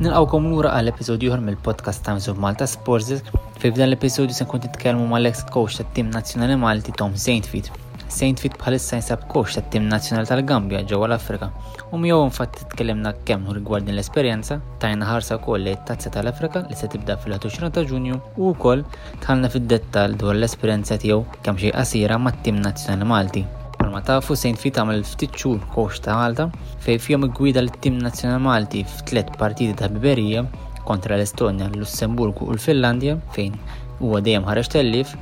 Nilqawkom lura għal episodju ieħor mill-podcast Times of Malta Sports Fi f'dan l-episodju se nkun titkellmu mal-ex coach tat-tim nazzjonali Malti Tom Saintfit. Saintfit bħalissa jinsab kox tat-tim nazzjonali tal-Gambja ġewwa l-Afrika. U miegħu infatti tkellimna kemm rigward din l-esperjenza, tajna ħarsa wkoll li tazza tal-Afrika li se tibda fil-20 ta' Ġunju u wkoll tħallna fid-dettall dwar l-esperjenza tiegħu kemm xi qasira mat-tim nazzjonali Malti. Palma tafu Saint Fit għamil ftit xhur kox ta' Malta fej fihom gwida l-tim nazzjonali Malti f'tliet partiti ta' biberija kontra l-Estonja, l-Lussemburgu u l-Finlandja fejn huwa dejjem ħareġ tellif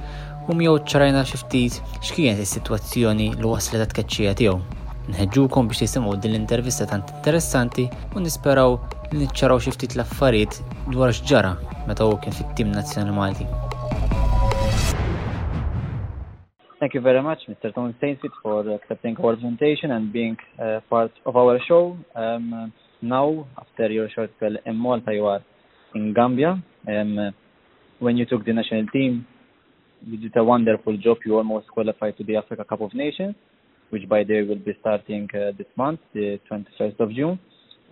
u miegħu ċarajna xi ftit x'kienet is-sitwazzjoni li waslet ta' tkeċċija tiegħu. Nħeġġukom biex tisimgħu din l-intervista tant interessanti u nisperaw li niċċaraw xi ftit l-affarijiet dwar x'ġara meta hu kien fit-tim nazzjonali Malti. Thank you very much, Mr. Tom Stainsfit, for accepting our invitation and being uh, part of our show. Um, now, after your short spell in Malta, you are in Gambia. Um, when you took the national team, you did a wonderful job. You almost qualified to the Africa Cup of Nations, which by the way will be starting uh, this month, the 21st of June.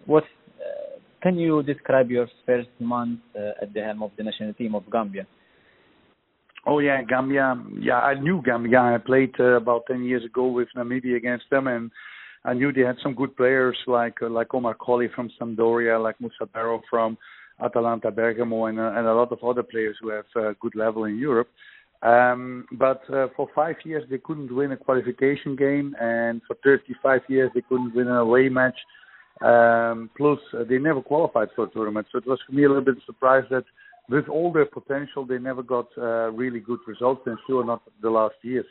What uh, can you describe your first month uh, at the helm of the national team of Gambia? Oh yeah, Gambia. Yeah, I knew Gambia. I played uh, about ten years ago with Namibia against them, and I knew they had some good players like uh, like Omar Colley from Sampdoria, like Musa Barrow from Atalanta Bergamo, and uh, and a lot of other players who have good level in Europe. Um, but uh, for five years they couldn't win a qualification game, and for 35 years they couldn't win an away match. Um, plus, uh, they never qualified for a tournament, so it was for me a little bit surprised that with all their potential, they never got uh, really good results, and sure not the last years.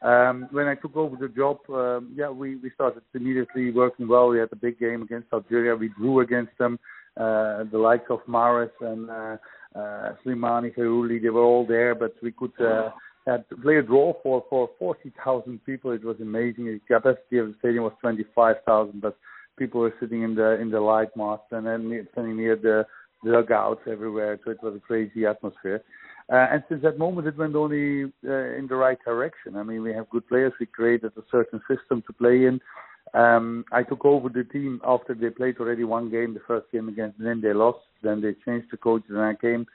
Um, when I took over the job, um, yeah, we, we started immediately working well. We had a big game against Algeria. We drew against them. Uh, the likes of Mahrez and uh, uh, Slimani, Feghouli, they were all there, but we could uh, had play a draw for, for 40,000 people. It was amazing. The capacity of the stadium was 25,000, but people were sitting in the in the light mast and then standing near the dugouts everywhere, so it was a crazy atmosphere. Uh, and since that moment, it went only uh, in the right direction. I mean, we have good players. We created a certain system to play in. Um, I took over the team after they played already one game, the first game against them. They lost. Then they changed the coach, and I came.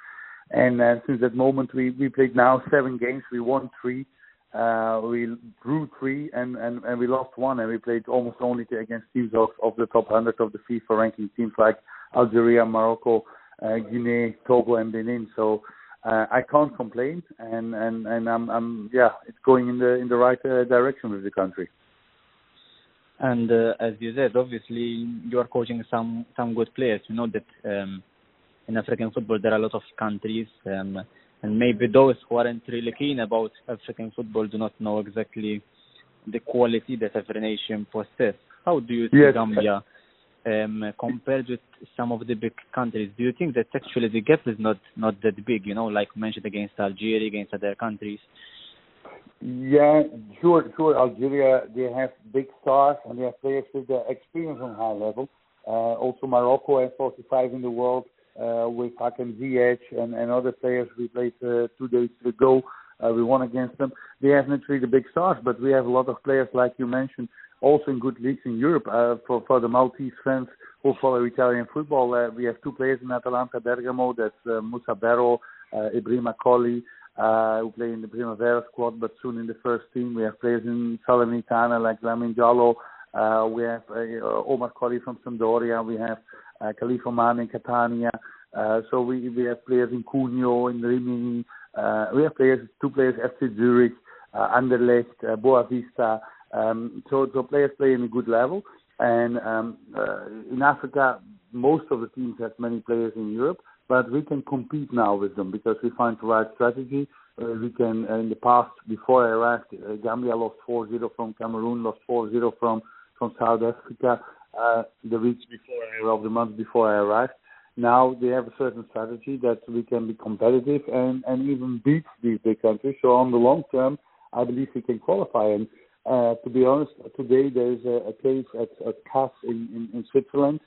And uh, since that moment, we, we played now seven games. We won three. Uh, we drew three and, and, and we lost one. And we played almost only against teams of, of the top 100 of the FIFA ranking teams like Algeria, Morocco, uh, Guinea, Togo, and Benin. So uh, I can't complain, and and and I'm I'm yeah, it's going in the in the right uh, direction with the country. And uh, as you said, obviously you are coaching some some good players. You know that um, in African football there are a lot of countries, um, and maybe those who aren't really keen about African football do not know exactly the quality that every nation possesses. How do you see Yes. Gambia um, compared with some of the big countries? Do you think that actually the gap is not not that big? You know, like mentioned against Algeria, against other countries. Yeah, sure, sure. Algeria, they have big stars and they have players with the experience on high level. Uh, also, Morocco has 45 in the world uh, with Hakim Ziyech and, and other players we played uh, two days ago. Uh, we won against them. They have not really the big stars, but we have a lot of players, like you mentioned, also in good leagues in Europe. Uh, for, for the Maltese fans who follow Italian football, uh, we have two players in Atalanta Bergamo. That's uh, Musa Barrow, uh, Ibrahim Akoli, uh, who play in the Primavera squad, but soon in the first team. We have players in Salernitana like Lamin Jallow. Uh, we have uh, Omar Colley from Sampdoria. We have uh, Khalifa in Catania. Uh, so we we have players in Cuneo, in Rimini. Uh, we have players, two players, FC Zurich, uh, Anderlecht, uh, Boavista. Um, so so players play in a good level. And um, uh, in Africa, most of the teams have many players in Europe but we can compete now with them because we find the right strategy. Uh, we can, uh, in the past, before I arrived, uh, Gambia lost 4-0 from Cameroon, lost 4-0 from from South Africa. Uh, the weeks before arrived, the months before I arrived. Now they have a certain strategy that we can be competitive and and even beat these big countries. So on the long term, I believe we can qualify. And uh, to be honest, today there is a, a case at at CAS in, in, in Switzerland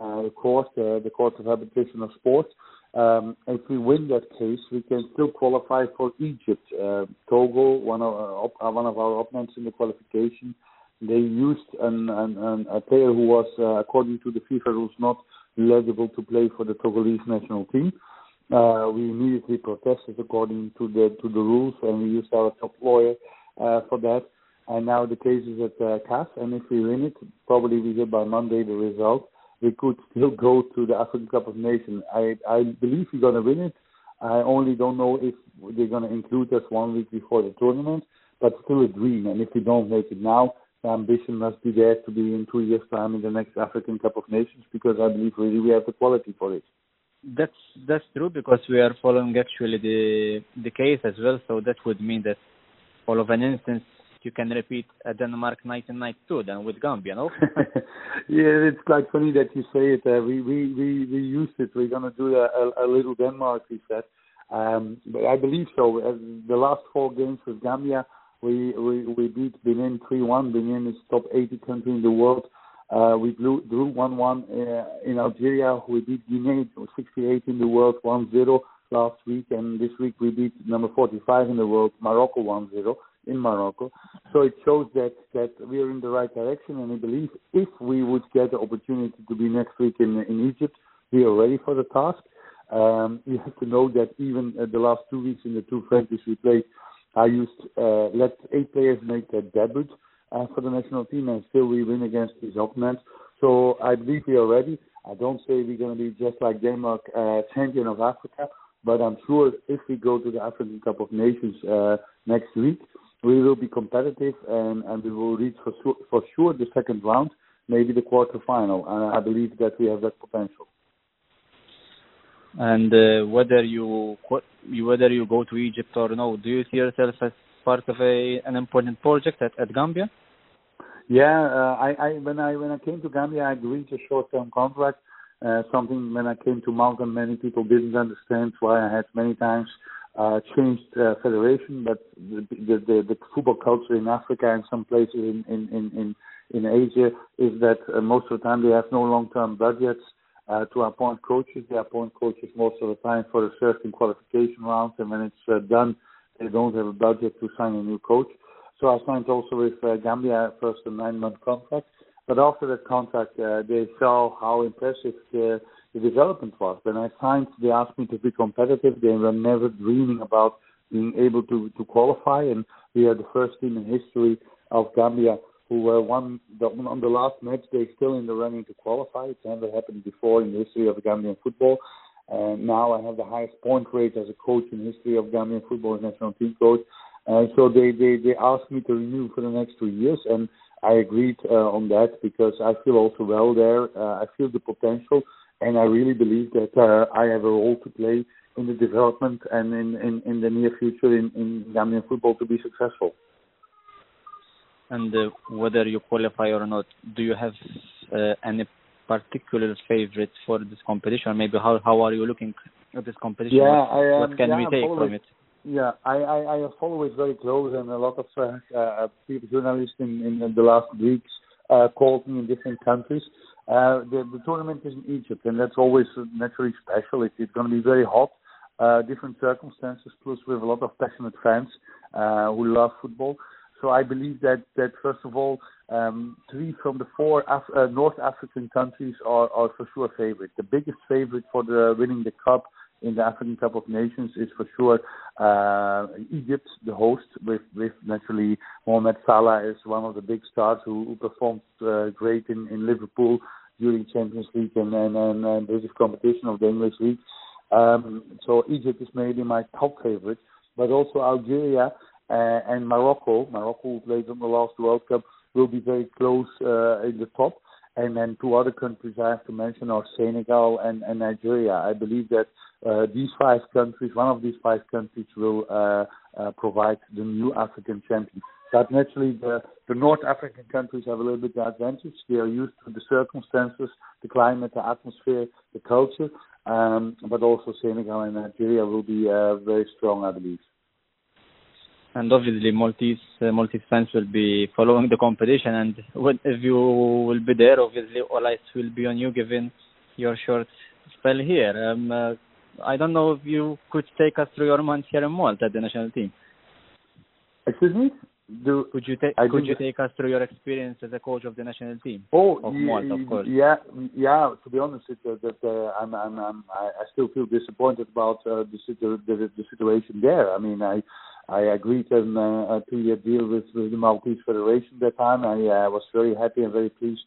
uh, the court, uh, the Court of Arbitration of Sport. Um, if we win that case, we can still qualify for Egypt. Uh, Togo, one of uh, uh one of our opponents in the qualification, they used an, an, an, a player who was, uh, according to the FIFA rules, not eligible to play for the Togolese national team. Uh, we immediately protested according to the to the rules, and we used our top lawyer uh, for that. And now the case is at uh, CAF, and if we win it, probably we get by Monday the result we could still go to the African Cup of Nations. I I believe we're gonna win it. I only don't know if they're gonna include us one week before the tournament, but still a dream. And if we don't make it now, the ambition must be there to be in two years' time in the next African Cup of Nations because I believe really we have the quality for it. That's that's true because we are following actually the the case as well. So that would mean that all of an instance you can repeat a Denmark 1992 then with Gambia, no? yeah, it's quite funny that you say it. Uh, we, we we we used it. We're gonna do a, a, a little Denmark, we said. Um, but I believe so. Uh, the last four games with Gambia, we we, we beat Benin 3-1. Benin is top 80 country in the world. Uh, we drew, drew 1-1 uh, in Algeria. We beat Guinea 68 in the world 1-0 last week, and this week we beat number 45 in the world, Morocco 1-0 in Morocco. So it shows that that we are in the right direction, and I believe if we would get the opportunity to be next week in in Egypt, we are ready for the task. Um, you have to know that even uh, the last two weeks in the two friendlies we played, I used uh, let eight players make their debut uh, for the national team, and still we win against these opponents. So I believe we are ready. I don't say we're going to be just like Denmark, uh, champion of Africa, but I'm sure if we go to the African Cup of Nations uh, next week, we will be competitive and, and we will reach for sure, for sure the second round, maybe the quarter final. And I believe that we have that potential. And uh, whether you whether you go to Egypt or no, do you see yourself as part of a an important project at, at Gambia? Yeah, uh, I, I when I when I came to Gambia, I agreed to a short-term contract. Uh, something when I came to Malta, many people didn't understand why I had many times uh, changed uh, federation, but the, the, the, the football culture in Africa and some places in in in in, in Asia is that uh, most of the time they have no long-term budgets uh, to appoint coaches. They appoint coaches most of the time for a certain qualification round, and when it's uh, done, they don't have a budget to sign a new coach. So I signed also with uh, Gambia first a nine-month contract, but after that contract, uh, they saw how impressive the the development was. When I signed, they asked me to be competitive. They were never dreaming about being able to, to qualify, and we are the first team in history of Gambia who were the, on the last match day still in the running to qualify. It's never happened before in the history of Gambian football. And now I have the highest point rate as a coach in the history of Gambian football national team coach. And so they, they, they asked me to renew for the next two years, and I agreed uh, on that because I feel also well there. Uh, I feel the potential and I really believe that uh, I have a role to play in the development and in, in, in the near future in, in Gambian football to be successful. And uh, whether you qualify or not, do you have uh, any particular favorites for this competition? Maybe how how are you looking at this competition? Yeah, what, I, um, what can yeah, we take from it? Yeah, I, I, I follow it very close, and a lot of uh, uh, people, journalists in, in the last weeks uh, called me in different countries. Uh, the, the tournament is in Egypt, and that's always naturally special. It, it's going to be very hot, uh, different circumstances, plus we have a lot of passionate fans uh, who love football. So I believe that, that first of all, um, three from the four Af- uh, North African countries are, are for sure favorite. The biggest favorite for the winning the cup in the African Cup of Nations is for sure uh, Egypt, the host, with, with naturally Mohamed Salah is one of the big stars who, who performed uh, great in, in Liverpool during Champions League and, and, and, and British competition of the English League. Um, so Egypt is maybe my top favorite, but also Algeria uh, and Morocco. Morocco, played on the last World Cup, will be very close uh, in the top. And then two other countries I have to mention are Senegal and, and Nigeria. I believe that uh, these five countries, one of these five countries, will uh, uh, provide the new African champion. But naturally, the, the North African countries have a little bit the advantage. They are used to the circumstances, the climate, the atmosphere, the culture. Um, but also Senegal and Nigeria will be uh, very strong, I believe. And obviously, Maltese uh, Maltese fans will be following the competition, and if you will be there, obviously all eyes will be on you, given your short spell here. Um, uh, I don't know if you could take us through your months here in Malta at the national team. Excuse me? Do, could you take could you take us through your experience as a coach of the national team? Oh, of Malta, of course. Yeah, yeah. To be honest, it, uh, that uh, I'm, I'm, I'm, I still feel disappointed about uh, the, situ- the the situation there. I mean, I I agreed on uh, a two-year deal with, with the Maltese Federation that time. I uh, was very happy and very pleased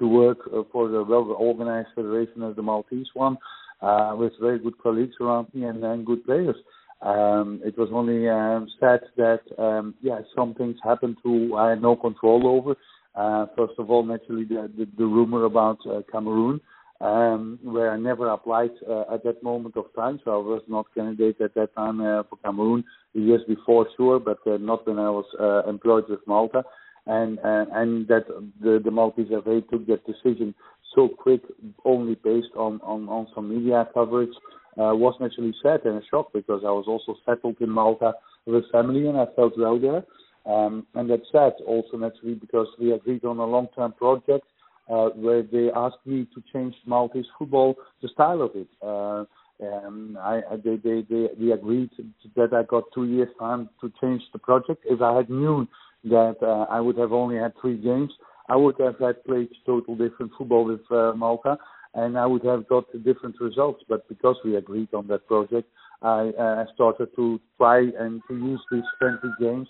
to work uh, for the well-organized federation as the Maltese one, uh, with very good colleagues around me and, and good players. Um, it was only um, sad that um, yeah some things happened to I had no control over. Uh, first of all, naturally the the, the rumor about uh, Cameroon, um, where I never applied uh, at that moment of time, so I was not candidate at that time uh, for Cameroon. The years before, sure, but uh, not when I was uh, employed with Malta and uh, and that the the Maltese FA took that decision so quick only based on on on some media coverage uh, was naturally sad and a shock because I was also settled in Malta with family and I felt well there. Um, and that's sad also naturally because we agreed on a long-term project uh, where they asked me to change Maltese football, the style of it. Uh, um, I, I they, they, they, we agreed that I got two years time to change the project. If I had known that uh, I would have only had three games, I would have had played total different football with uh, Malta, and I would have got different results. But because we agreed on that project, I uh, started to try and to use these 20 games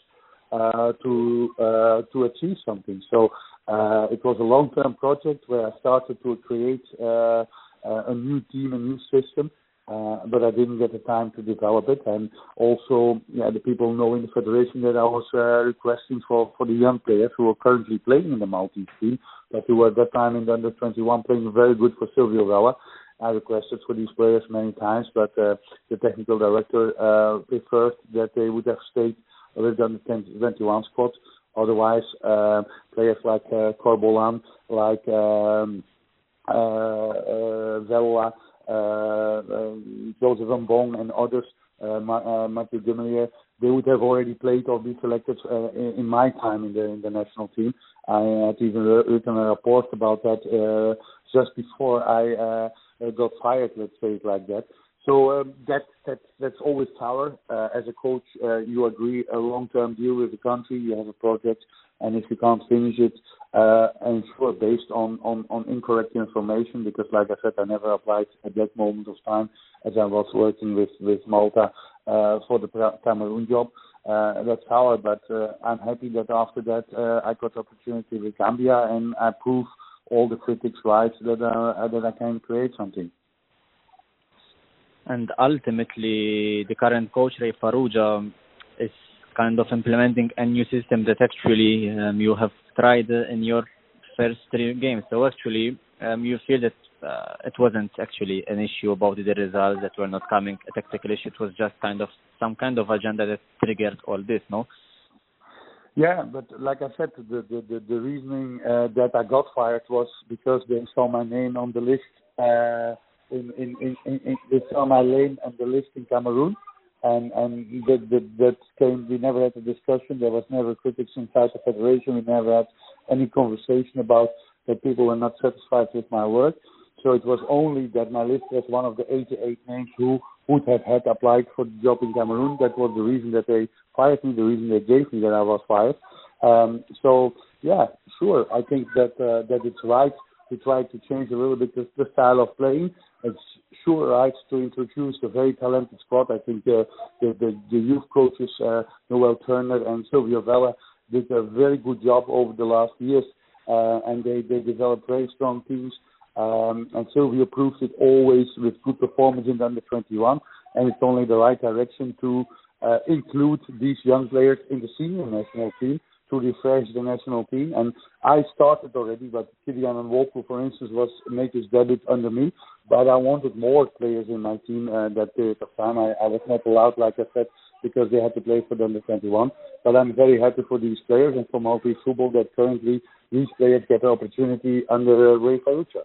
uh, to uh, to achieve something. So uh, it was a long-term project where I started to create uh, uh, a new team, a new system, uh, but I didn't get the time to develop it. And also, yeah, the people know in the federation that I was uh, requesting for, for the young players who are currently playing in the Maltese team, but who were at that time in the under 21 playing very good for Silvio Vella. I requested for these players many times, but uh, the technical director uh, preferred that they would have stayed with the under 21 squad. Otherwise, uh, players like uh, Corbalan, like um, uh, uh, Vella, uh, um, Joseph Mbong and others, uh, uh, Mathieu they would have already played or been selected uh, in my time in the in the national team. I had even written a report about that uh, just before I uh, got fired, let's say it like that. So um, that that that's always power. Uh, as a coach, uh, you agree a long-term deal with the country. You have a project, and if you can't finish it, uh, and sure, based on, on on incorrect information, because like I said, I never applied at that moment of time as I was working with with Malta uh, for the Cameroon job. Uh, that's power, but uh, I'm happy that after that uh, I got opportunity with Gambia, and I prove all the critics right that uh, that I can create something and ultimately the current coach Ray Farrugia is kind of implementing a new system that actually um, you have tried in your first three games. So actually, um, you feel that uh, it wasn't actually an issue about the results that were not coming, a tactical issue. It was just kind of some kind of agenda that triggered all this, no? Yeah, but like I said, the the the, the reasoning uh, that I got fired was because they saw my name on the list. Uh, in in in, in, in my name on the list in Cameroon, and and that that that came. We never had a discussion. There was never critics inside the federation. We never had any conversation about that people were not satisfied with my work. So it was only that my list was one of the 88 names who would have had applied for the job in Cameroon. That was the reason that they fired me. The reason they gave me that I was fired. Um, so yeah, sure. I think that uh, that it's right to try to change a little bit the, the style of playing. It's sure right to introduce a very talented squad. I think the the, the, the youth coaches uh, Noel Turner and Silvio Vella did a very good job over the last years, uh, and they they developed very strong teams. Um, and Silvio proves it always with good performance in the under 21, and it's only the right direction to uh, include these young players in the senior national team to refresh the national team. And I started already, but Kyrian Nwoko, for instance, was made his debut under me. But I wanted more players in my team uh, that period of time. I, I was not allowed, like I said, because they had to play for the under 21. But I'm very happy for these players and for Maltese football that currently these players get the opportunity under uh, Ray Farrugia.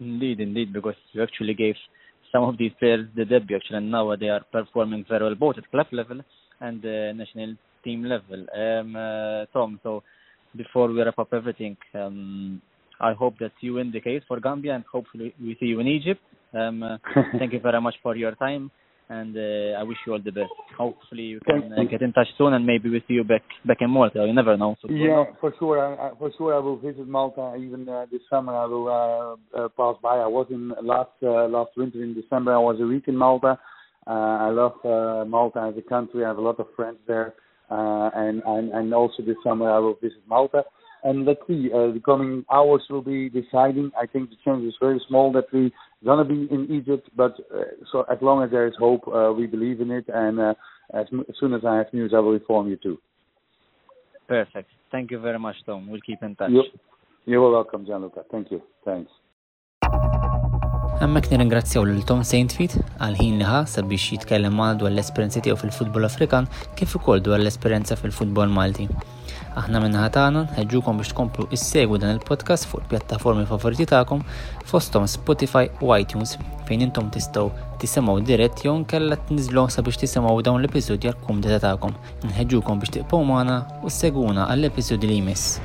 Indeed, indeed, because you actually gave some of these players the debut actually, and now they are performing very well both at club level and uh, national team level. Um, uh, Tom, so before we wrap up everything, um, I hope that you win the case for Gambia, and hopefully we see you in Egypt. Um, uh, thank you very much for your time, and uh, I wish you all the best. Hopefully you can uh, get in touch soon, and maybe we see you back back in Malta. You never know. So yeah, for sure. I, I, for sure, I will visit Malta. Even uh, this summer, I will uh, uh, pass by. I was in last uh, last winter in December. I was a week in Malta. Uh, I love uh, Malta as a country. I have a lot of friends there, uh, and, and and also this summer I will visit Malta. And let's see, uh, the coming hours will be deciding. I think the chance is very small that we gonna be in Egypt, but uh, so as long as there is hope, uh, we believe in it. And uh, as, as soon as I have news, I will inform you too. Perfect. Thank you very much, Tom. We'll keep in touch. You're, you're welcome, Gianluca. Thank you. Thanks. Hemmhekk nirringrazzjaw lil Tom Saintfit għal ħin li ħa sabiex jitkellem mal dwar l-esperjenzi tiegħu fil-futbol Afrikan kif ukoll dwar l-esperjenza fil-futbol Malti. Aħna minna ħatana ħeġġukom biex tkomplu issegwu dan il-podcast fuq il-pjattaformi favoriti tagħkom fosthom Spotify u iTunes fejn intom tistgħu tisimgħu dirett jew nkella tniżlu sabiex tisimgħu dawn l-episodji għal kumdita tagħkom. Nħeġġukom biex tiqgħu magħna u seguna għall-episodji li jmiss.